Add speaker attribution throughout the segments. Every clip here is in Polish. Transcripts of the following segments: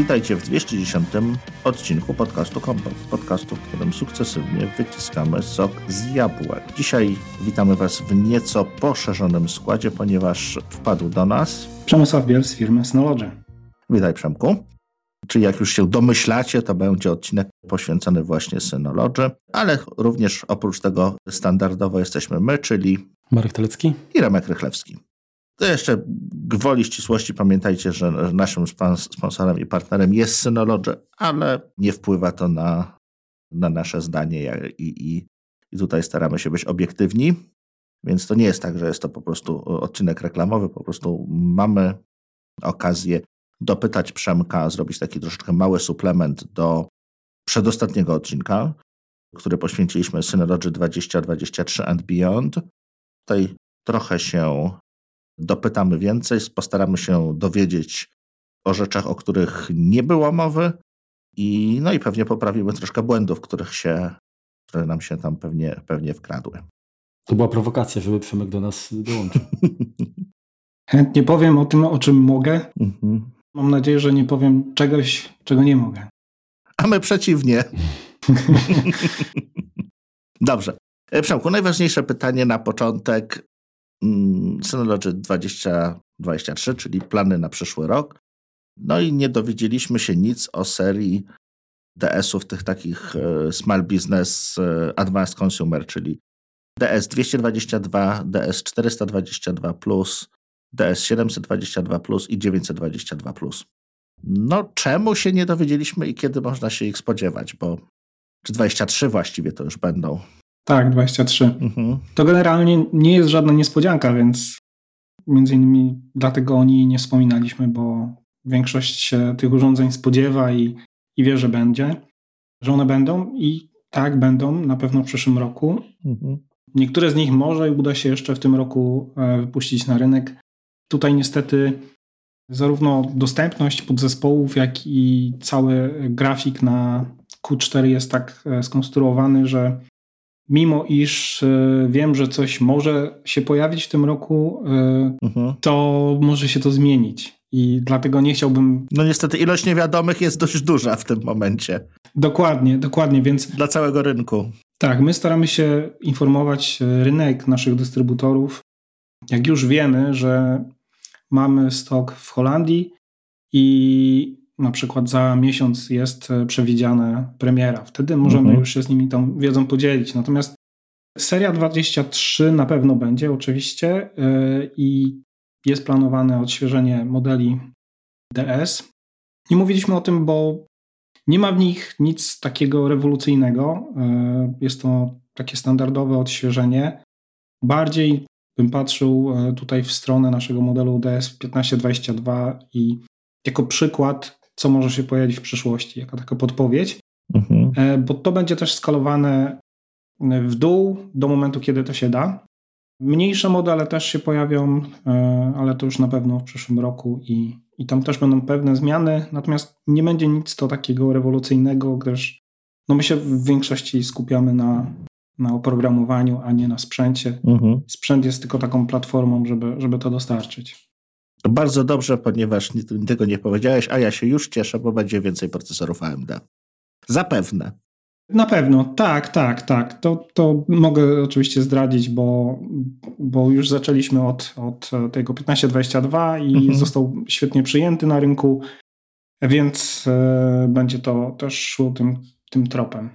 Speaker 1: Witajcie w 210 odcinku podcastu Kompot. Podcastu, w którym sukcesywnie wyciskamy sok z jabłek. Dzisiaj witamy Was w nieco poszerzonym składzie, ponieważ wpadł do nas
Speaker 2: Przemysław Biel z firmy Synology.
Speaker 1: Witaj Przemku. Czy jak już się domyślacie, to będzie odcinek poświęcony właśnie Synology, ale również oprócz tego standardowo jesteśmy my, czyli
Speaker 3: Marek Telecki
Speaker 1: i Remek Rychlewski. To jeszcze gwoli ścisłości pamiętajcie, że naszym sponsorem i partnerem jest Synology, ale nie wpływa to na, na nasze zdanie i, i, i tutaj staramy się być obiektywni. Więc to nie jest tak, że jest to po prostu odcinek reklamowy, po prostu mamy okazję dopytać Przemka, zrobić taki troszeczkę mały suplement do przedostatniego odcinka, który poświęciliśmy Synology 2023 and Beyond. Tutaj trochę się dopytamy więcej, postaramy się dowiedzieć o rzeczach, o których nie było mowy i, no i pewnie poprawimy troszkę błędów, których się, które nam się tam pewnie, pewnie wkradły.
Speaker 3: To była prowokacja, żeby Przemek do nas dołączył.
Speaker 2: Chętnie powiem o tym, o czym mogę. Mhm. Mam nadzieję, że nie powiem czegoś, czego nie mogę.
Speaker 1: A my przeciwnie. Dobrze. E, Przemku, najważniejsze pytanie na początek. Mm, Synology 2023, czyli plany na przyszły rok. No i nie dowiedzieliśmy się nic o serii DS-ów, tych takich e, Small Business e, Advanced Consumer, czyli DS 222, DS 422, DS 722 i 922. No, czemu się nie dowiedzieliśmy i kiedy można się ich spodziewać? Bo czy 23 właściwie to już będą?
Speaker 2: Tak, 23. Mhm. To generalnie nie jest żadna niespodzianka, więc między innymi dlatego o niej nie wspominaliśmy, bo większość się tych urządzeń spodziewa i, i wie, że będzie, że one będą i tak będą na pewno w przyszłym roku. Mhm. Niektóre z nich może uda się jeszcze w tym roku e, wypuścić na rynek. Tutaj niestety zarówno dostępność podzespołów, jak i cały grafik na Q4 jest tak e, skonstruowany, że mimo iż e, wiem, że coś może się pojawić w tym roku, e, mhm. to może się to zmienić. I dlatego nie chciałbym.
Speaker 1: No niestety, ilość niewiadomych jest dość duża w tym momencie.
Speaker 2: Dokładnie, dokładnie, więc.
Speaker 1: Dla całego rynku.
Speaker 2: Tak, my staramy się informować rynek naszych dystrybutorów. Jak już wiemy, że mamy stok w Holandii i na przykład za miesiąc jest e, przewidziana premiera. Wtedy możemy mhm. już się z nimi tą wiedzą podzielić. Natomiast seria 23 na pewno będzie oczywiście e, i jest planowane odświeżenie modeli DS. Nie mówiliśmy o tym, bo nie ma w nich nic takiego rewolucyjnego. E, jest to takie standardowe odświeżenie. Bardziej bym patrzył tutaj w stronę naszego modelu DS 1522 i jako przykład co może się pojawić w przyszłości, jako taka podpowiedź, mhm. E, bo to będzie też skalowane w dół do momentu, kiedy to się da. Mniejsze modele też się pojawią, e, ale to już na pewno w przyszłym roku i, i tam też będą pewne zmiany, natomiast nie będzie nic to takiego rewolucyjnego, gdyż no my się w większości skupiamy na, na oprogramowaniu, a nie na sprzęcie. Mhm. Sprzęt jest tylko taką platformą, żeby, żeby to dostarczyć.
Speaker 1: Bardzo dobrze, ponieważ tego nie powiedziałeś, a ja się już cieszę, bo będzie więcej procesorów AMD. Zapewne.
Speaker 2: Na pewno, tak, tak, tak. To, to mogę oczywiście zdradzić, bo, bo już zaczęliśmy od, od tego 1522 i mhm. został świetnie przyjęty na rynku, więc y, będzie to też szło tym, tym tropem.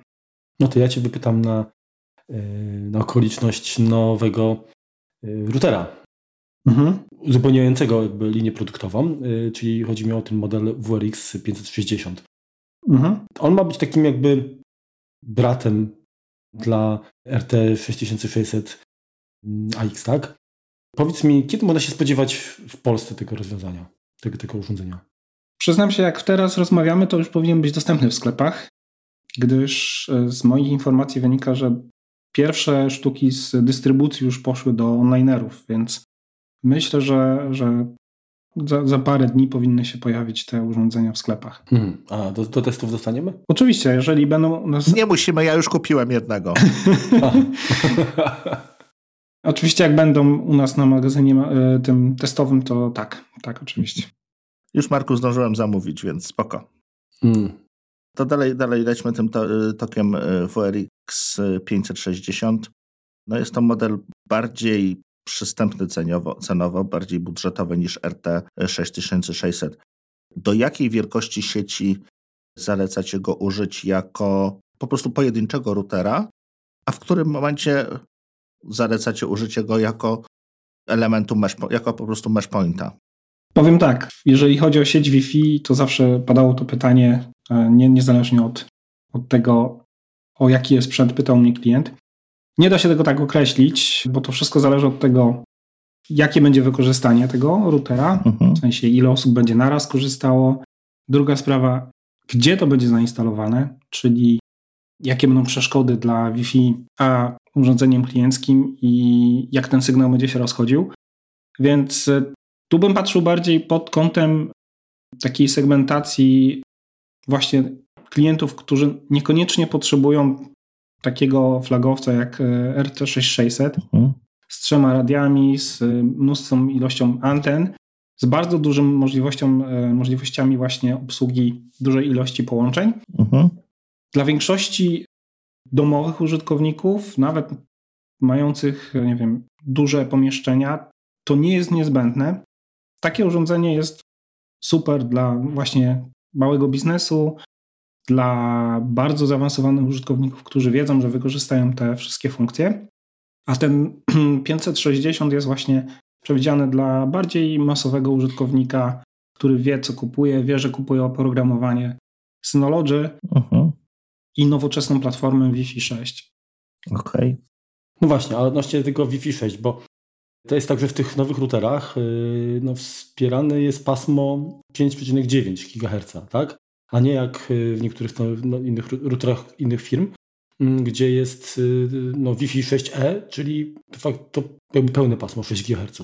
Speaker 3: No to ja Cię wypytam na, e, na okoliczność nowego e, routera mhm. uzupełniającego jakby linię produktową, y, czyli chodzi mi o ten model WRX 560. Mhm. On ma być takim jakby bratem dla RT 6600 mm, AX, tak? Powiedz mi, kiedy można się spodziewać w Polsce tego rozwiązania, tego, tego urządzenia?
Speaker 2: Przyznam się, jak teraz rozmawiamy, to już powinien być dostępny w sklepach, gdyż e, z moich informacji wynika, że pierwsze sztuki z dystrybucji już poszły do onlinerów, więc Myślę, że, że za, za, parę dni powinny się pojawić te urządzenia w sklepach.
Speaker 3: Hmm. A do, do, testów dostaniemy?
Speaker 2: Oczywiście, jeżeli będą u nas...
Speaker 1: Nie musimy, ja już kupiłem jednego.
Speaker 2: oczywiście, jak będą u nas na magazynie e, tym testowym, to tak, tak, oczywiście.
Speaker 1: Już Marku zdążyłem zamówić, więc spoko. Hmm. To dalej, dalej lećmy tym to, tokiem WRX 560. No jest to model bardziej przystępny cenowo, cenowo, bardziej budżetowy niż RT 6600. Do jakiej wielkości sieci zalecacie go użyć jako po prostu pojedynczego routera, a w którym momencie zalecacie użycie go jako elementu mesh, jako po prostu mesh pointa?
Speaker 2: Powiem tak, jeżeli chodzi o sieć Wi-Fi, to zawsze padało to pytanie, e, nie, niezależnie od, od tego, o jaki jest sprzęt, pytał mnie klient. Nie da się tego tak określić, bo to wszystko zależy od tego, jakie będzie wykorzystanie tego routera, mhm. w sensie ile osób będzie naraz korzystało. Druga sprawa, gdzie to będzie zainstalowane, czyli jakie będą przeszkody dla Wi-Fi a urządzeniem klienckim i jak ten sygnał będzie się rozchodził. Więc e, tu bym patrzył bardziej pod kątem takiej segmentacji właśnie klientów, którzy niekoniecznie potrzebują takiego flagowca jak e, RT6600 mhm. z trzema radiami, z mnóstwą ilością anten, z bardzo dużym możliwością, e, możliwościami właśnie obsługi dużej ilości połączeń. Mhm. Dla większości domowych użytkowników, nawet mających, nie wiem, duże pomieszczenia, to nie jest niezbędne. Takie urządzenie jest super dla właśnie małego biznesu, dla bardzo zaawansowanych użytkowników, którzy wiedzą, że wykorzystają te wszystkie funkcje. A ten 560 jest właśnie przewidziany dla bardziej masowego użytkownika, który wie, co kupuje, wie, że kupuje oprogramowanie Synology uh mhm. -huh. i nowoczesną platformę Wi-Fi 6.
Speaker 1: Okej. Okay.
Speaker 3: No właśnie, ale odnośnie tego Wi-Fi 6, bo to jest tak, że w tych nowych routerach yy, no, wspierane jest pasmo 5,9 GHz, tak? A nie jak yy, w niektórych no, innych routerach innych firm, mm, gdzie jest yy, no, Wi-Fi 6E, czyli de facto jakby pełne pasmo 6 GHz.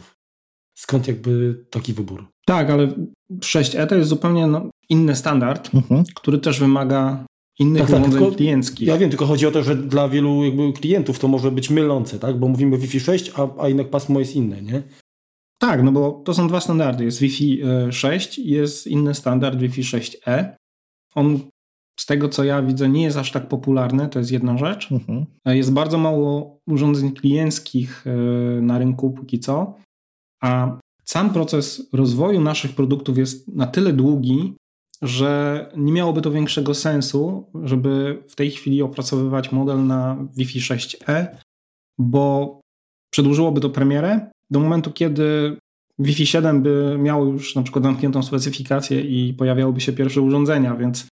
Speaker 3: Skąd jakby taki wybór?
Speaker 2: Tak, ale 6E to jest zupełnie no, inny standard, mhm. który też wymaga innych tak, tak urządzeń tak, klienckich.
Speaker 3: Ja wiem, tylko chodzi o to, że dla wielu jakby klientów to może być mylące, tak? Bo mówimy Wi-Fi 6, a, a jednak pasmo jest inne, nie?
Speaker 2: Tak, no bo to są dwa standardy. Jest Wi-Fi 6 e, i jest inny standard Wi-Fi 6E. On z tego co ja widzę nie jest aż tak popularny, to jest jedna rzecz. Mhm. E, jest bardzo mało urządzeń klienckich e, na rynku póki co, a sam proces rozwoju naszych produktów jest na tyle długi, że nie miałoby to większego sensu, żeby w tej chwili opracowywać model na Wi-Fi 6E, bo przedłużyłoby to premierę do momentu, kiedy Wi-Fi 7 by miało już na przykład zamkniętą specyfikację i pojawiałyby się pierwsze urządzenia, więc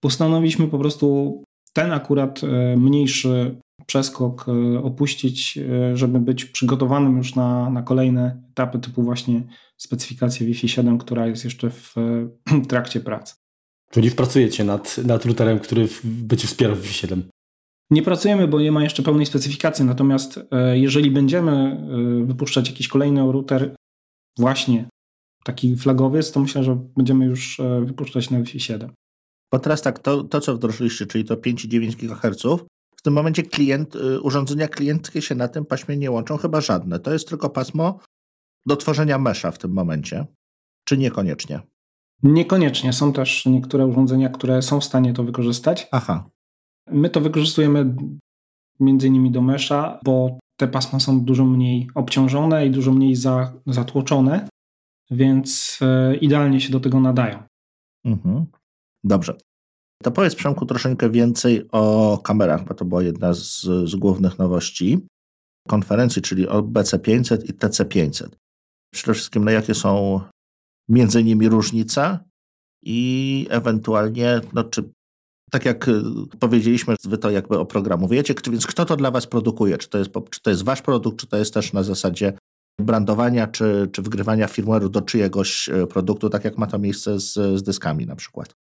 Speaker 2: postanowiliśmy po prostu ten akurat e, mniejszy przeskok e, opuścić, e, żeby być przygotowanym już na, na kolejne etapy typu właśnie specyfikację Wi-Fi 7, która jest jeszcze w trakcie pracy.
Speaker 3: Czyli pracujecie nad, nad routerem, który będzie wspierał Wi-Fi 7?
Speaker 2: Nie pracujemy, bo nie ma jeszcze pełnej specyfikacji, natomiast jeżeli będziemy wypuszczać jakiś kolejny router właśnie taki flagowiec, to myślę, że będziemy już wypuszczać na Wi-Fi 7.
Speaker 1: Bo teraz tak, to, to co wdrożyliście, czyli to 5,9 GHz, w tym momencie klient, y, urządzenia klienckie się na tym paśmie nie łączą, chyba żadne. To jest tylko pasmo do tworzenia mesza w tym momencie, czy niekoniecznie?
Speaker 2: Niekoniecznie. Są też niektóre urządzenia, które są w stanie to wykorzystać.
Speaker 1: Aha.
Speaker 2: My to wykorzystujemy między innymi do mesza, bo te pasma są dużo mniej obciążone i dużo mniej za, zatłoczone, więc e, idealnie się do tego nadają.
Speaker 1: Mhm. Dobrze. To powiedz Przemku troszeczkę więcej o kamerach, bo to była jedna z, z głównych nowości konferencji, czyli o BC500 i TC500. Przede wszystkim, no jakie są między nimi różnice i ewentualnie, no czy tak jak powiedzieliśmy, wy to jakby oprogramowujecie, więc kto to dla was produkuje? Czy to jest, czy to jest wasz produkt, czy to jest też na zasadzie brandowania, czy, czy wgrywania firmware'u do czyjegoś e, produktu, tak jak ma to miejsce z, z dyskami na przykład?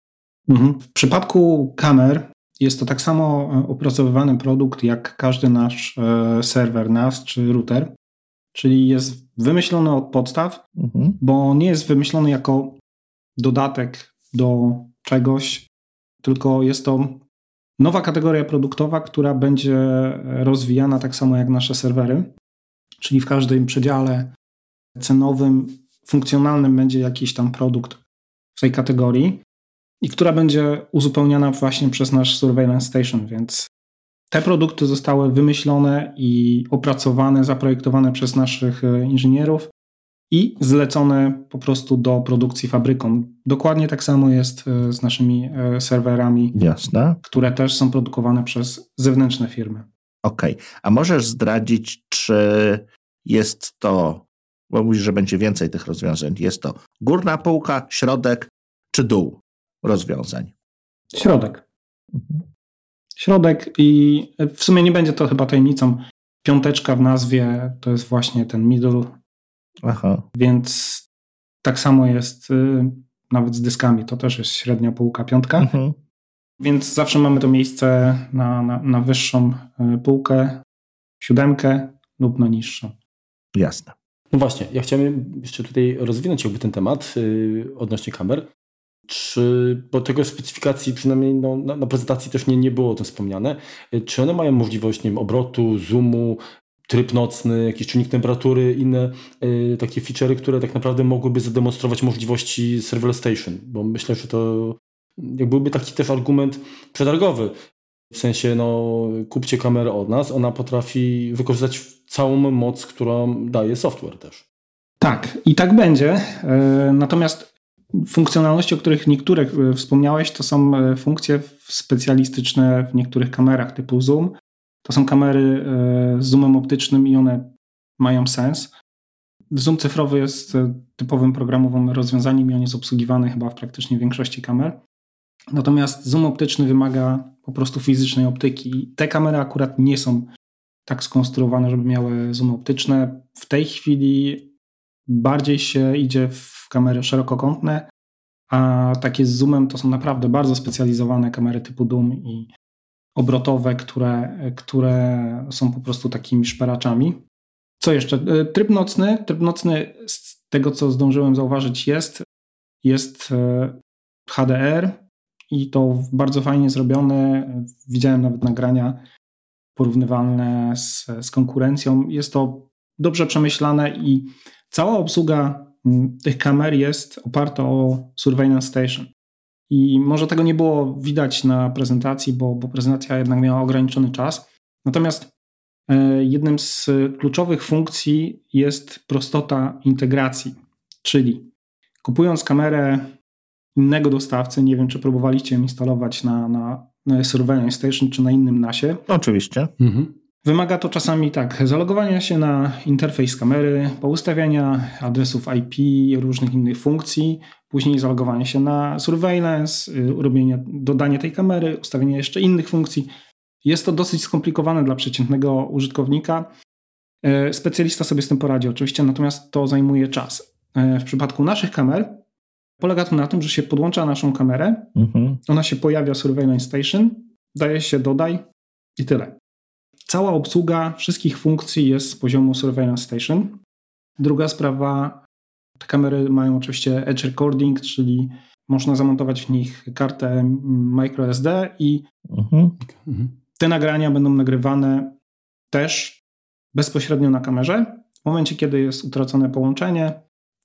Speaker 2: Mhm. W przypadku kamer jest to tak samo e, opracowywany produkt jak każdy nasz e, serwer NAS czy router, czyli jest wymyślony od podstaw, mhm. bo nie jest wymyślony jako dodatek do czegoś, tylko jest to nowa kategoria produktowa, która będzie rozwijana tak samo jak nasze serwery, czyli w każdym przedziale cenowym, funkcjonalnym będzie jakiś tam produkt w tej kategorii. i która będzie uzupełniana właśnie przez nasz Surveillance Station, więc te produkty zostały wymyślone i opracowane, zaprojektowane przez naszych e, inżynierów i zlecone po prostu do produkcji fabrykom. Dokładnie tak samo jest e, z naszymi e, serwerami,
Speaker 1: Jasne.
Speaker 2: które też są produkowane przez zewnętrzne firmy.
Speaker 1: Okej, okay. a możesz zdradzić, czy jest to, bo mówisz, że będzie więcej tych rozwiązań, jest to górna półka, środek czy dół rozwiązań?
Speaker 2: Środek. Mhm. Środek i w sumie nie będzie to chyba tajemnicą. Piąteczka w nazwie to jest właśnie ten middle. Aha. Więc tak samo jest y, nawet z dyskami. To też jest średnia półka, piątka. Mhm. Więc zawsze mamy to miejsce na, na, na wyższą y, półkę, siódemkę lub na niższą.
Speaker 1: Jasne.
Speaker 3: No właśnie, ja chciałem jeszcze tutaj rozwinąć jakby ten temat yy, odnośnie kamer. Czy, bo tego specyfikacji przynajmniej no, na, na, prezentacji też nie, nie było o tym wspomniane, yy, czy one mają możliwość nie wiem, obrotu, zoomu, tryb nocny, jakiś czynnik temperatury, inne yy, takie feature'y, które tak naprawdę mogłyby zademonstrować możliwości serverless station, bo myślę, że to byłby taki też argument przetargowy. W sensie, no, kupcie kamerę od nas, ona potrafi wykorzystać całą moc, którą daje software też.
Speaker 2: Tak, i tak będzie. E, natomiast funkcjonalności, o których niektóre e, wspomniałeś, to są e, funkcje specjalistyczne w niektórych kamerach typu zoom. To są kamery z zoomem optycznym i one mają sens. Zoom cyfrowy jest typowym programowym rozwiązaniem i on jest obsługiwany chyba w praktycznie większości kamer. Natomiast zoom optyczny wymaga po prostu fizycznej optyki. Te kamery akurat nie są tak skonstruowane, żeby miały zoom optyczne. W tej chwili bardziej się idzie w kamery szerokokątne, a takie z zoomem to są naprawdę bardzo specjalizowane kamery typu Doom i obrotowe, które, które są po prostu takimi szperaczami. Co jeszcze? E, tryb nocny. Tryb nocny z tego, co zdążyłem zauważyć, jest, jest e, HDR i to bardzo fajnie zrobione. Widziałem nawet nagrania porównywalne z, z konkurencją. Jest to dobrze przemyślane i cała obsługa tych kamer jest oparta o Surveillance Station. I może tego nie było widać na prezentacji, bo, bo prezentacja jednak miała ograniczony czas. Natomiast e, jednym z kluczowych funkcji jest prostota integracji, czyli kupując kamerę innego dostawcy, nie wiem czy próbowaliście ją instalować na, na Surveillance Station czy na innym NASie.
Speaker 1: Oczywiście. Mhm.
Speaker 2: Wymaga to czasami tak, zalogowania się na interfejs kamery, poustawiania adresów IP, różnych innych funkcji, później zalogowanie się na surveillance, y, urobienie, dodanie tej kamery, ustawienie jeszcze innych funkcji. Jest to dosyć skomplikowane dla przeciętnego użytkownika. Y, specjalista sobie z tym poradzi oczywiście, natomiast to zajmuje czas. Y, w przypadku naszych kamer Polega to na tym, że się podłącza naszą kamerę, mhm. ona się pojawia Surveillance Station, daje się dodaj i tyle. Cała obsługa wszystkich funkcji jest z poziomu Surveillance Station. Druga sprawa, te kamery mają oczywiście edge recording, czyli można zamontować w nich kartę microSD i mhm. te nagrania będą nagrywane też bezpośrednio na kamerze. W momencie, kiedy jest utracone połączenie,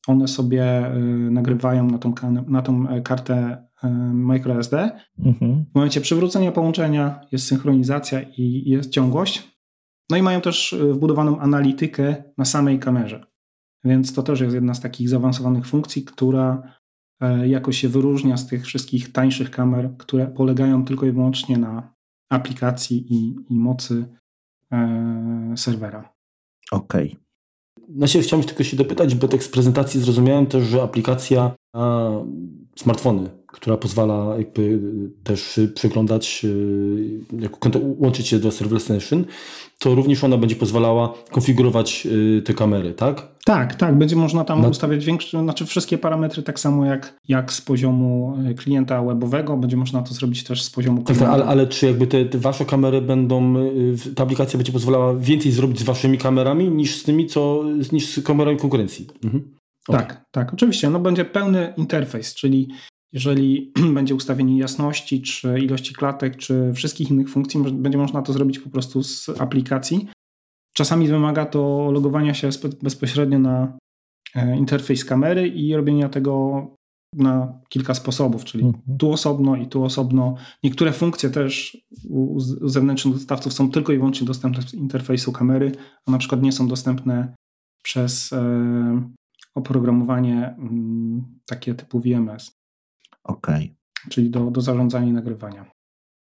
Speaker 2: one sobie y, nagrywają na tą, na tą e, kartę microSD. Mhm. W momencie przywrócenia połączenia jest synchronizacja i jest ciągłość. No i mają też y, wbudowaną analitykę na samej kamerze. Więc to też jest jedna z takich zaawansowanych funkcji, która e, jakoś się wyróżnia z tych wszystkich tańszych kamer, które polegają tylko i wyłącznie na aplikacji i, i mocy e, serwera.
Speaker 1: Okej. Okay.
Speaker 3: Na siebie chciałem tylko się dopytać, bo tak z prezentacji zrozumiałem też, że aplikacja na smartfony, która pozwala jakby też przeglądać, e, jak łączyć się do Server Station, to również ona będzie pozwalała konfigurować e, te kamery, tak?
Speaker 2: Tak, tak. Będzie można tam no. ustawiać większe, znaczy wszystkie parametry tak samo jak, jak z poziomu klienta webowego. Będzie można to zrobić też z poziomu
Speaker 3: tak, tak, ale, ale czy jakby te, te, wasze kamery będą, ta aplikacja będzie pozwalała więcej zrobić z waszymi kamerami niż z tymi, co, niż z kamerami konkurencji? Mhm.
Speaker 2: Okay. Tak, tak, oczywiście. No będzie pełny interfejs, czyli jeżeli będzie ustawienie jasności, czy ilości klatek, czy wszystkich innych funkcji, będzie można to zrobić po prostu z aplikacji. Czasami wymaga to logowania się bezpośrednio na e, interfejs kamery i robienia tego na kilka sposobów, czyli mhm. tu osobno i tu osobno. Niektóre funkcje też u, zewnętrznych dostawców są tylko i wyłącznie dostępne z interfejsu kamery, a na przykład nie są dostępne przez e, oprogramowanie mm, takie typu VMS.
Speaker 1: Okay.
Speaker 2: Czyli do, do zarządzania i nagrywania.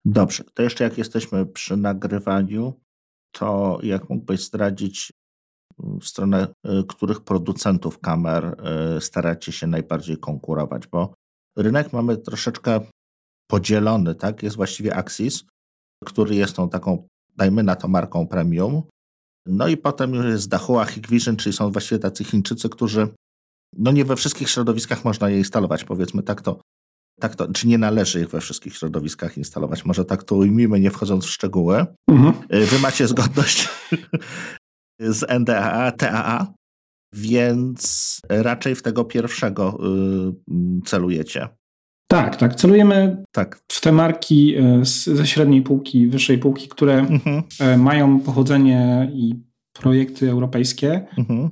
Speaker 1: Dobrze, to jeszcze jak jesteśmy przy nagrywaniu, to jak mógłbyś zdradzić w stronę y, których producentów kamer y, staracie się najbardziej konkurować, bo rynek mamy troszeczkę podzielony, tak? Jest właściwie Axis, który jest tą taką, dajmy na to marką premium. No i potem już jest Dahua, Hikvision, czyli są właściwie tacy Chińczycy, którzy no nie we wszystkich środowiskach można je instalować, powiedzmy tak to. Tak to, czy nie należy ich we wszystkich środowiskach instalować? Może tak to ujmijmy, nie wchodząc w szczegóły. Mhm. Y, wy macie zgodność z NDAA, TAA, więc raczej w tego pierwszego y, celujecie.
Speaker 2: Tak, tak. Celujemy tak. w te marki y, ze średniej półki, wyższej półki, które mhm. Mają pochodzenie i projekty europejskie, mhm.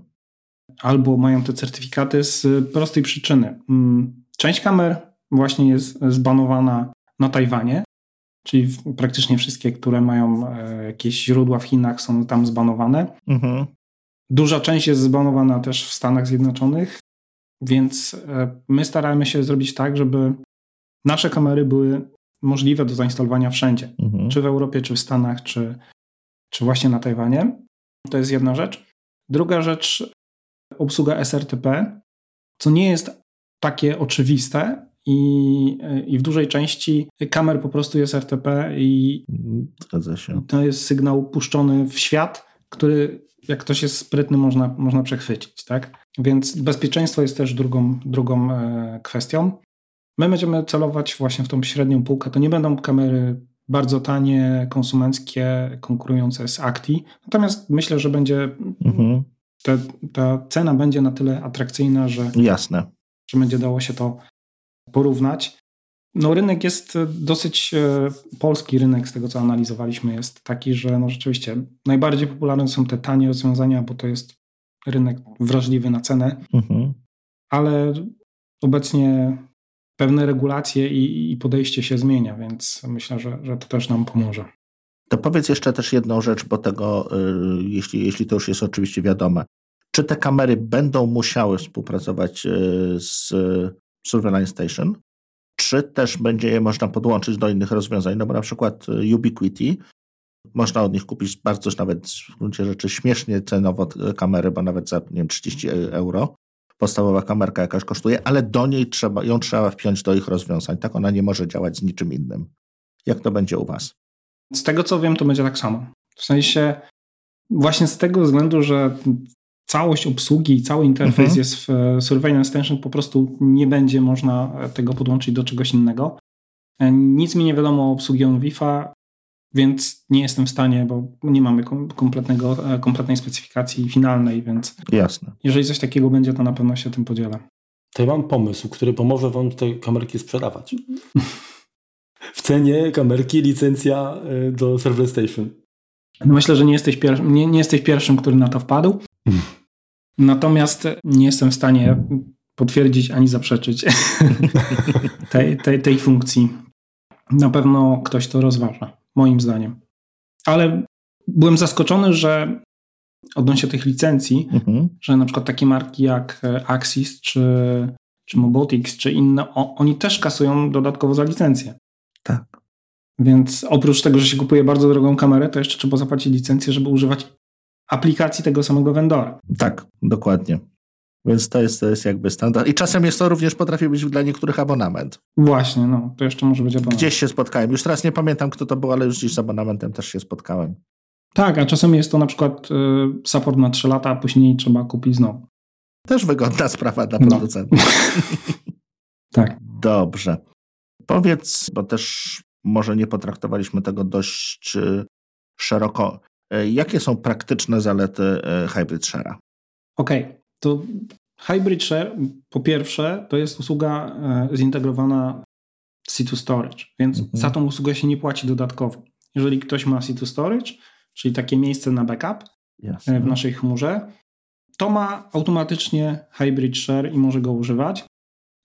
Speaker 2: albo mają te certyfikaty z prostej przyczyny. Mm, część kamer właśnie jest zbanowana na Tajwanie, Czyli praktycznie wszystkie, które mają e, jakieś źródła w Chinach, są tam zbanowane. Mhm. Duża część jest zbanowana też w Stanach Zjednoczonych, więc e, my staramy się zrobić tak, żeby nasze kamery były możliwe do zainstalowania wszędzie, mhm. czy w Europie, czy w Stanach, czy, czy właśnie na Tajwanie. To jest jedna rzecz. Druga rzecz, obsługa SRTP, co nie jest takie oczywiste, i, i w dużej części kamer po prostu jest RTP i
Speaker 1: Zgadza się.
Speaker 2: to jest sygnał puszczony w świat, który jak ktoś jest sprytny można, można przechwycić, tak? Więc bezpieczeństwo jest też drugą, drugą e, kwestią. My będziemy celować właśnie w tą średnią półkę. To nie będą kamery bardzo tanie, konsumenckie, konkurujące z Acti. Natomiast myślę, że będzie mhm. te, ta cena będzie na tyle atrakcyjna, że,
Speaker 1: Jasne.
Speaker 2: że będzie dało się to porównać. No rynek jest e, dosyć, e, polski rynek z tego co analizowaliśmy jest taki, że no rzeczywiście najbardziej popularne są te tanie rozwiązania, bo to jest rynek wrażliwy na cenę, mhm. ale obecnie pewne regulacje i, i, podejście się zmienia, więc myślę, że, że to też nam pomoże.
Speaker 1: To powiedz jeszcze też jedną rzecz, bo tego, y, jeśli, jeśli to już jest oczywiście wiadome. Czy te kamery będą musiały współpracować y, z Surveillance Station, czy też będzie je można podłączyć do innych rozwiązań, no bo na przykład y, Ubiquiti, można od nich kupić bardzo nawet w gruncie rzeczy śmiesznie cenowo kamery, bo nawet za nie wiem, 30 euro podstawowa kamerka jakaś kosztuje, ale do niej trzeba, ją trzeba wpiąć do ich rozwiązań. Tak ona nie może działać z niczym innym. Jak to będzie u Was?
Speaker 2: Z tego co wiem, to będzie tak samo. W sensie właśnie z tego względu, że całość obsługi, cały interfejs mhm. jest w e, Surveillance Extension, po prostu nie będzie można tego podłączyć do czegoś innego. E, nic mi nie wiadomo o obsługi OnWIFa, więc nie jestem w stanie, bo nie mamy kompletnego, e, kompletnej specyfikacji finalnej, więc
Speaker 1: Jasne.
Speaker 2: jeżeli coś takiego będzie, to na pewno się tym podzielę.
Speaker 3: To ja mam pomysł, który pomoże Wam te kamerki sprzedawać. w cenie kamerki licencja do Surveillance Station.
Speaker 2: No myślę, że nie jesteś, nie, nie jesteś pierwszym, który na to wpadł. Natomiast nie jestem w stanie potwierdzić ani zaprzeczyć tej, tej, tej funkcji. Na pewno ktoś to rozważa, moim zdaniem. Ale byłem zaskoczony, że odnośnie tych licencji, mhm. że na przykład takie marki jak Axis czy, czy Mobotix czy inne, o, oni też kasują dodatkowo za licencję.
Speaker 1: Tak.
Speaker 2: Więc oprócz tego, że się kupuje bardzo drogą kamerę, to jeszcze trzeba zapłacić licencję, żeby używać aplikacji tego samego vendora.
Speaker 1: Tak, dokładnie. Więc to jest, to jest jakby standard. I czasem jest to również potrafi być dla niektórych abonament.
Speaker 2: Właśnie, no, to jeszcze może być abonament.
Speaker 1: Gdzieś się spotkałem. Już teraz nie pamiętam, kto to był, ale już gdzieś z abonamentem też się spotkałem.
Speaker 2: Tak, a czasem jest to na przykład y, support na 3 lata, a później trzeba kupić znowu.
Speaker 1: Też wygodna sprawa dla producentów.
Speaker 2: No. tak.
Speaker 1: Dobrze. Powiedz, bo też może nie potraktowaliśmy tego dość y, szeroko. E, jakie są praktyczne zalety e, Hybrid Share'a?
Speaker 2: Okej, okay. to Hybrid Share po pierwsze to jest usługa e, zintegrowana C2 Storage, więc mhm. za tą usługę się nie płaci dodatkowo. Jeżeli ktoś ma C2 Storage, czyli takie miejsce na backup Jasne. w naszej chmurze, to ma automatycznie Hybrid Share i może go używać.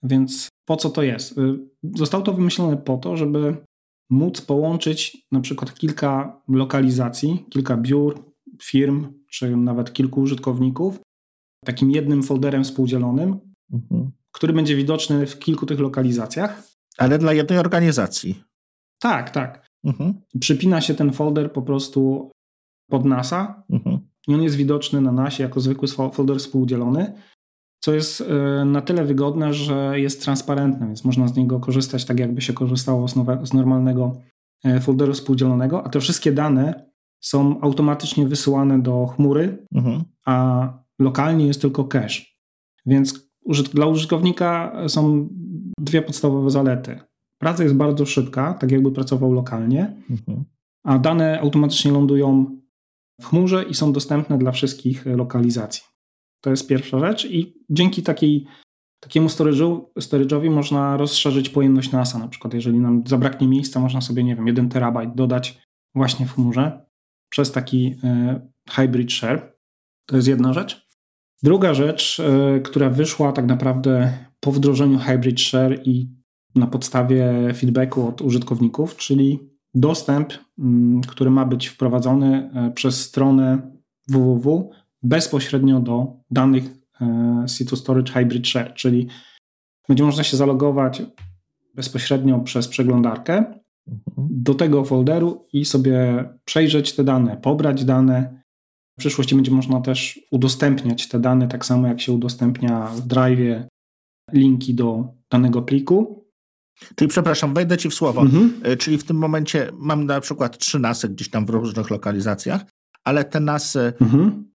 Speaker 2: Więc po co to jest? Zostało to wymyślone po to, żeby móc połączyć na przykład kilka lokalizacji, kilka biur, firm, czy nawet kilku użytkowników takim jednym folderem współdzielonym, mhm. który będzie widoczny w kilku tych lokalizacjach.
Speaker 1: Ale dla jednej organizacji.
Speaker 2: Tak, tak. Mhm. Przypina się ten folder po prostu pod NASA mhm. i on jest widoczny na NASie jako zwykły folder współdzielony, co jest e, na tyle wygodne, że jest transparentne, więc można z niego korzystać tak, jakby się korzystało z, normalnego e, folderu współdzielonego, a te wszystkie dane są automatycznie wysyłane do chmury, mhm. a lokalnie jest tylko cache. Więc dla użytkownika są dwie podstawowe zalety. Praca jest bardzo szybka, tak jakby pracował lokalnie, mhm. a dane automatycznie lądują w chmurze i są dostępne dla wszystkich lokalizacji. To jest pierwsza rzecz i dzięki takiej, takiemu storage'owi można rozszerzyć pojemność NASA. Na przykład jeżeli nam zabraknie miejsca, można sobie, nie wiem, 1 terabajt dodać właśnie w chmurze przez taki e, hybrid share. To jest jedna rzecz. Druga rzecz, e, która wyszła tak naprawdę po wdrożeniu hybrid share i na podstawie feedbacku od użytkowników, czyli dostęp, mm, który ma być wprowadzony e, przez stronę www bezpośrednio do danych C2 Storage Hybrid Share, czyli będzie można się zalogować bezpośrednio przez przeglądarkę mhm. do tego folderu i sobie przejrzeć te dane, pobrać dane. W przyszłości będzie można też udostępniać te dane, tak samo jak się udostępnia w Drive linki do danego pliku.
Speaker 1: Czyli przepraszam, wejdę ci w słowo. Mhm. E, czyli w tym momencie mam na przykład trzy nasy gdzieś tam w różnych lokalizacjach, ale te nasy, mhm.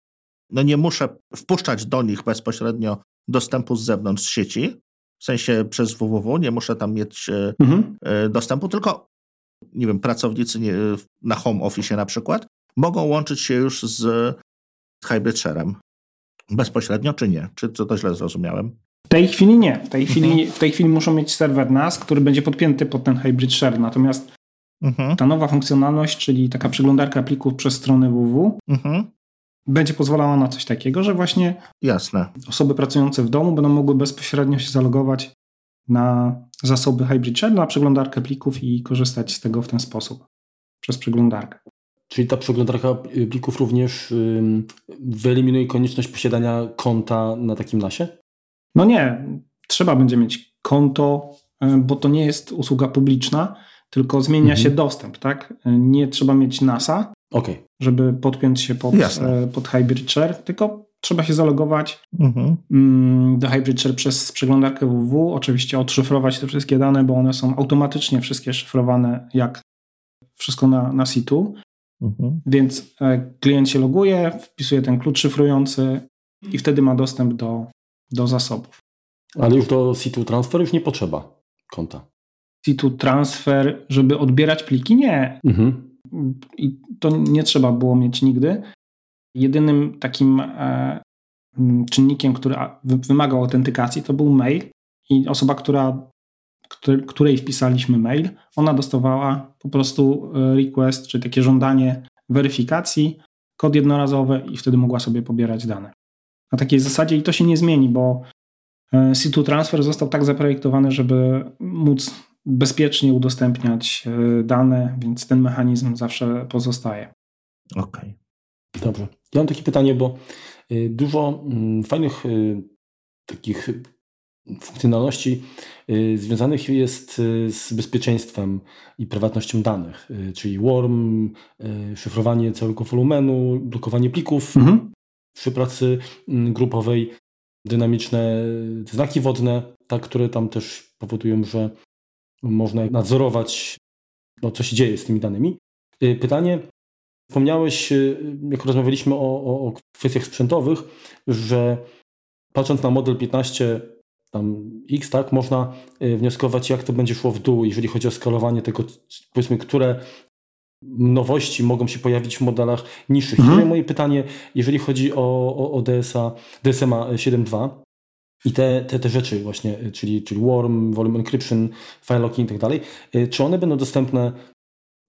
Speaker 1: No nie muszę wpuszczać do nich bezpośrednio dostępu z zewnątrz sieci, w sensie przez www, nie muszę tam mieć e, mhm. E, dostępu, tylko nie wiem, pracownicy nie, na home office na przykład mogą łączyć się już z hybrid share'em. Bezpośrednio czy nie? Czy to źle zrozumiałem?
Speaker 2: W tej chwili nie. W tej chwili, mhm. w tej chwili muszą mieć serwer NAS, który będzie podpięty pod ten hybrid share. Natomiast mhm. ta nowa funkcjonalność, czyli taka przeglądarka plików przez stronę www, mhm. Będzie pozwalała na coś takiego, że właśnie
Speaker 1: Jasne.
Speaker 2: osoby pracujące w domu będą mogły bezpośrednio się zalogować na zasoby hybrid share, na przeglądarkę plików i korzystać z tego w ten sposób przez przeglądarkę.
Speaker 3: Czyli ta przeglądarka plików również wyeliminuje konieczność posiadania konta na takim nasie?
Speaker 2: No nie, trzeba będzie mieć konto, e, bo to nie jest usługa publiczna, tylko zmienia mhm. się dostęp, tak? Nie trzeba mieć NASA, okay. żeby podpiąć się pod, e, pod Hybrid Share, tylko trzeba się zalogować mhm. Mm, do Hybrid Share przez przeglądarkę www, oczywiście odszyfrować te wszystkie dane, bo one są automatycznie wszystkie szyfrowane jak wszystko na, na situ. Mhm. Więc e, klient się loguje, wpisuje ten klucz szyfrujący i wtedy ma dostęp do, do zasobów.
Speaker 3: Ale już do situ transfer już nie potrzeba konta.
Speaker 2: Situ transfer, żeby odbierać pliki? Nie. Mhm. I to nie trzeba było mieć nigdy. Jedynym takim e, czynnikiem, który wymagał autentykacji, to był mail i osoba, która, której wpisaliśmy mail, ona dostawała po prostu e, request, czyli takie żądanie weryfikacji, kod jednorazowy i wtedy mogła sobie pobierać dane na takiej zasadzie i to się nie zmieni, bo e, C2 Transfer został tak zaprojektowany, żeby móc bezpiecznie udostępniać e, dane, więc ten mechanizm zawsze pozostaje.
Speaker 1: Okej.
Speaker 3: Okay. Dobrze. Ja mam takie pytanie, bo e, dużo mm, fajnych takich funkcjonalności związanych jest z bezpieczeństwem i prywatnością danych, czyli worm, szyfrowanie całego wolumenu, blokowanie plików, mhm przy pracy mm, grupowej dynamiczne znaki wodne, tak, które tam też powodują, że można nadzorować, no, co się dzieje z tymi danymi. Y, pytanie, wspomniałeś, y, jak rozmawialiśmy o, o, o kwestiach sprzętowych, że patrząc na model 15 tam X, tak, można y, wnioskować, jak to będzie szło w dół, jeżeli chodzi o skalowanie tego, powiedzmy, które nowości mogą się pojawić w modelach niższych. Mhm. I moje pytanie, jeżeli chodzi o, o, o DSA, DSMA 7.2 i te, te, te rzeczy właśnie, czyli, czyli Worm, Volume Encryption, File Locking i tak dalej, czy one będą dostępne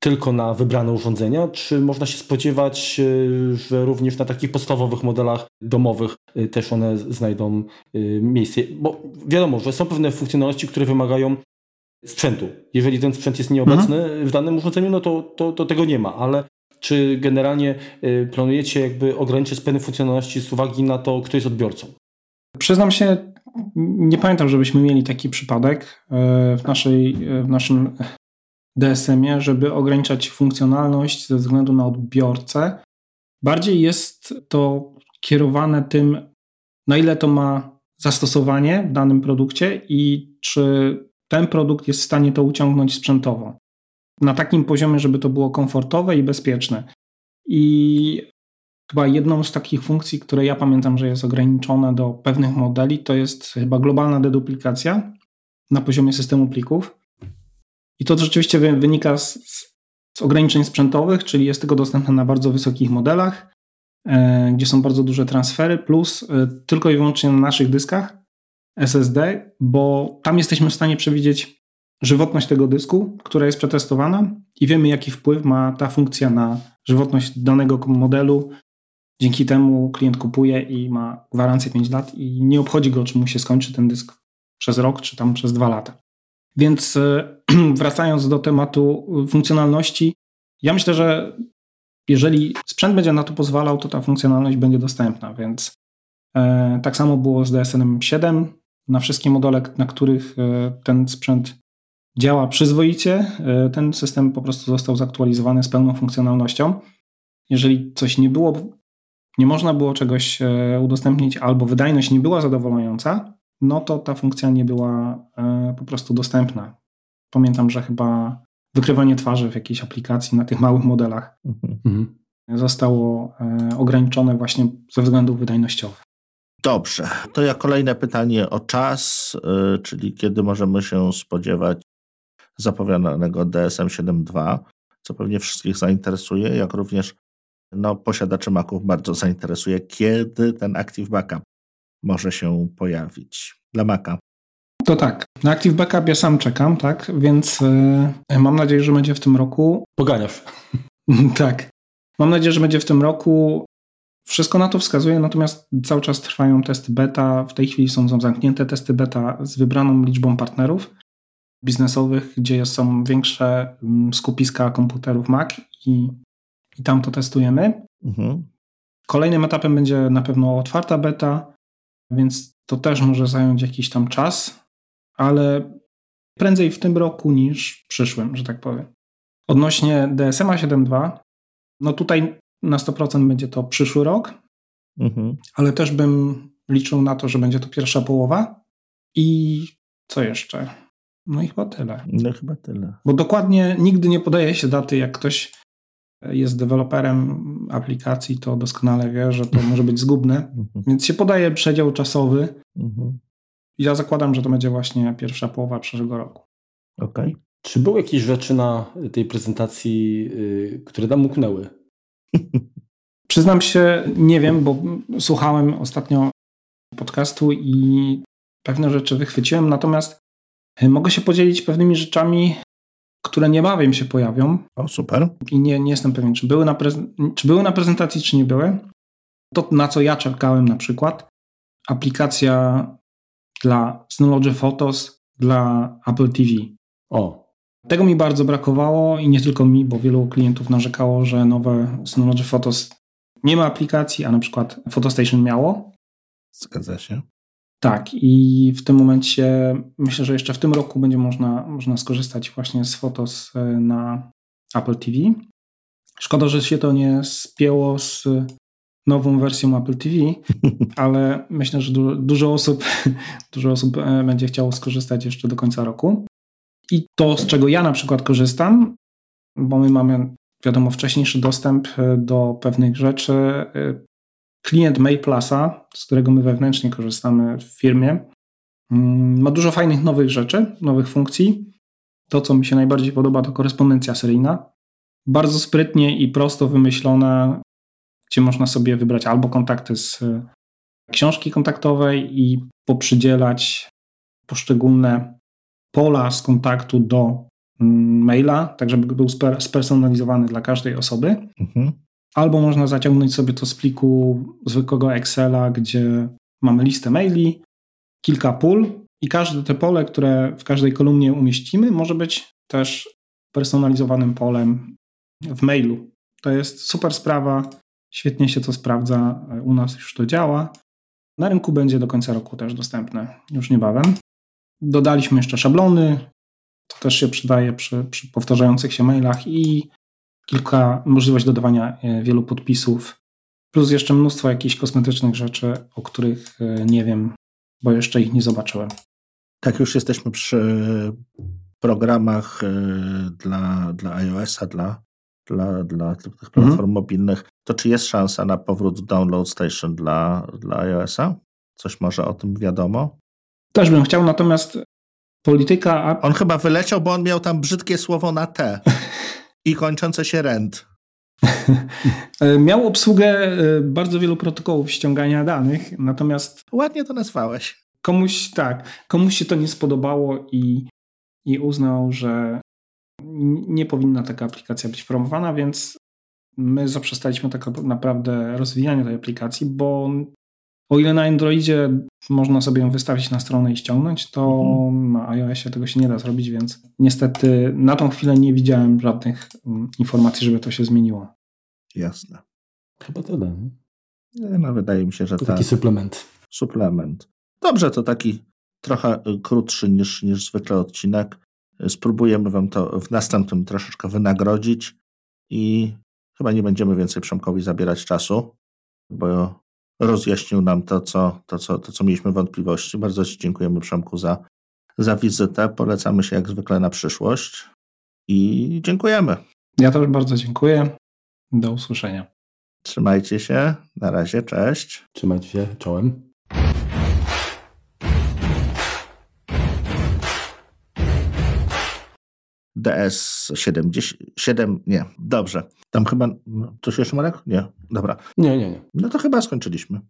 Speaker 3: tylko na wybrane urządzenia, czy można się spodziewać, e, że również na takich podstawowych modelach domowych też one znajdą miejsce? Bo wiadomo, że są pewne funkcjonalności, które wymagają sprzętu. Jeżeli ten sprzęt jest nieobecny mhm. w danym urządzeniu, no to, to, to, tego nie ma, ale czy generalnie planujecie jakby ograniczyć pewne funkcjonalności z uwagi na to, kto jest odbiorcą?
Speaker 2: Przyznam się, nie pamiętam, żebyśmy mieli taki przypadek w, naszej, w naszym DSM-ie, żeby ograniczać funkcjonalność ze względu na odbiorcę. Bardziej jest to kierowane tym, na ile to ma zastosowanie w danym produkcie i czy ten produkt jest w stanie to uciągnąć sprzętowo. Na takim poziomie, żeby to było komfortowe i bezpieczne. I chyba jedną z takich funkcji, które ja pamiętam, że jest ograniczona do pewnych modeli, to jest chyba globalna deduplikacja na poziomie systemu plików. I to rzeczywiście wynika z, z ograniczeń sprzętowych, czyli jest tylko dostępne na bardzo wysokich modelach, e, gdzie są bardzo duże transfery, plus e, tylko i wyłącznie na naszych dyskach SSD, bo tam jesteśmy w stanie przewidzieć żywotność tego dysku, która jest przetestowana i wiemy, jaki wpływ ma ta funkcja na żywotność danego modelu. Dzięki temu klient kupuje i ma gwarancję 5 lat i nie obchodzi go, czy mu się skończy ten dysk przez rok, czy tam przez 2 lata. Więc e, wracając do tematu funkcjonalności, ja myślę, że jeżeli sprzęt będzie na to pozwalał, to ta funkcjonalność będzie dostępna, więc e, tak samo było z DSN 7. Na wszystkie modele, na których e, ten sprzęt działa przyzwoicie, ten system po prostu został zaktualizowany z pełną funkcjonalnością. Jeżeli coś nie było, nie można było czegoś udostępnić, albo wydajność nie była zadowalająca, no to ta funkcja nie była e, po prostu dostępna. Pamiętam, że chyba wykrywanie twarzy w jakiejś aplikacji na tych małych modelach mhm. zostało e, ograniczone właśnie ze względów wydajnościowych.
Speaker 1: Dobrze, to ja kolejne pytanie o czas, e, czyli kiedy możemy się spodziewać zapowiadanego DSM 7.2, co pewnie wszystkich zainteresuje, jak również no, posiadaczy Maców bardzo zainteresuje, kiedy ten Active Backup może się pojawić dla Maca.
Speaker 2: To tak. Na Active Backup ja sam czekam, tak? Więc yy, mam nadzieję, że będzie w tym roku.
Speaker 3: Poganiasz.
Speaker 2: tak. Mam nadzieję, że będzie w tym roku. Wszystko na to wskazuje, natomiast cały czas trwają testy beta. W tej chwili są zamknięte testy beta z wybraną liczbą partnerów biznesowych, gdzie są większe mm, skupiska komputerów Mac i, i tam to testujemy. Mhm. Kolejnym etapem będzie na pewno otwarta beta, więc to też może zająć jakiś tam czas, ale prędzej w tym roku niż w przyszłym, że tak powiem. Odnośnie DSMA 7.2, no tutaj na 100% będzie to przyszły rok, mhm. ale też bym liczył na to, że będzie to pierwsza połowa. I co jeszcze? No i chyba tyle.
Speaker 1: No chyba tyle.
Speaker 2: Bo dokładnie nigdy nie podaje się daty, jak ktoś jest deweloperem aplikacji, to doskonale wie, że to może być zgubne. Mhm. Więc się podaje przedział czasowy. Mhm. Ja zakładam, że to będzie właśnie pierwsza połowa przyszłego roku.
Speaker 3: Okej. Okay. Czy były jakieś rzeczy na tej prezentacji, yy, które nam umknęły?
Speaker 2: Przyznam się, nie wiem, bo słuchałem ostatnio podcastu i pewne rzeczy wychwyciłem, natomiast mogę się podzielić pewnymi rzeczami, które niebawem się pojawią.
Speaker 1: O, super.
Speaker 2: I nie, nie jestem pewien, czy były, na czy były na prezentacji, czy nie były. To, na co ja czekałem na przykład, aplikacja dla Synology Photos dla Apple TV.
Speaker 3: O.
Speaker 2: Tego mi bardzo brakowało i nie tylko mi, bo wielu klientów narzekało, że nowe Synology Photos nie ma aplikacji, a na przykład PhotoStation miało.
Speaker 1: Zgadza się.
Speaker 2: Tak, i w tym momencie myślę, że jeszcze w tym roku będzie można, można skorzystać właśnie z Fotos e, na Apple TV. Szkoda, że się to nie spięło z nową wersją Apple TV, ale myślę, że du dużo osób, dużo osób e, będzie chciało skorzystać jeszcze do końca roku. I to, z czego ja na przykład korzystam, bo my mamy, wiadomo, wcześniejszy dostęp e, do pewnych rzeczy, klient MailPlusa, z którego my wewnętrznie korzystamy w firmie, mm, ma dużo fajnych nowych rzeczy, nowych funkcji. To, co mi się najbardziej podoba, to korespondencja seryjna. Bardzo sprytnie i prosto wymyślona, gdzie można sobie wybrać albo kontakty z e, książki kontaktowej i poprzydzielać poszczególne pola z kontaktu do mm, maila, tak żeby był spersonalizowany dla każdej osoby. Mhm. Albo można zaciągnąć sobie to z pliku zwykłego Excela, gdzie mamy listę maili, kilka pól i każde te pole, które w każdej kolumnie umieścimy, może być też personalizowanym polem w mailu. To jest super sprawa, świetnie się to sprawdza, u nas już to działa. Na rynku będzie do końca roku też dostępne, już niebawem. Dodaliśmy jeszcze szablony, to też się przydaje przy, przy powtarzających się mailach i kilka możliwość dodawania e, wielu podpisów, plus jeszcze mnóstwo jakichś kosmetycznych rzeczy, o których e, nie wiem, bo jeszcze ich nie zobaczyłem.
Speaker 1: Tak, już jesteśmy przy programach e, dla, dla iOS-a, dla, dla, dla tych platform mhm. mobilnych. To czy jest szansa na powrót Download Station dla, dla iOS-a? Coś może o tym wiadomo?
Speaker 2: Też bym chciał, natomiast polityka.
Speaker 1: On chyba wyleciał, bo on miał tam brzydkie słowo na T i kończące się rent.
Speaker 2: miał obsługę e, bardzo wielu protokołów ściągania danych, natomiast.
Speaker 1: Ładnie to nazwałeś.
Speaker 2: Komuś tak, komuś się to nie spodobało i, i uznał, że nie powinna taka aplikacja być promowana, więc my zaprzestaliśmy tak naprawdę rozwijania tej aplikacji, bo o ile na Androidzie można sobie ją wystawić na stronę i ściągnąć, to mhm. na iOSie tego się nie da zrobić, więc niestety na tą chwilę nie widziałem żadnych mm, informacji, żeby to się zmieniło.
Speaker 1: Jasne.
Speaker 3: Chyba tyle.
Speaker 1: No, wydaje mi się, że
Speaker 3: to taki suplement.
Speaker 1: Suplement. Dobrze, to taki trochę krótszy niż, niż zwykle odcinek. Spróbujemy Wam to w następnym troszeczkę wynagrodzić i chyba nie będziemy więcej Przemkowi zabierać czasu, bo rozjaśnił nam to, co, to, co, to, co mieliśmy wątpliwości. Bardzo Ci dziękujemy, Przemku, za, za wizytę. Polecamy się jak zwykle na przyszłość i dziękujemy.
Speaker 2: Ja też bardzo dziękuję. Do usłyszenia.
Speaker 1: Trzymajcie się. Na razie. Cześć.
Speaker 3: Trzymajcie się. Czołem.
Speaker 1: DS 7, nie, dobrze. Tam chyba, no, coś jeszcze Marek? Nie, dobra.
Speaker 3: Nie, nie, nie.
Speaker 1: No to chyba skończyliśmy.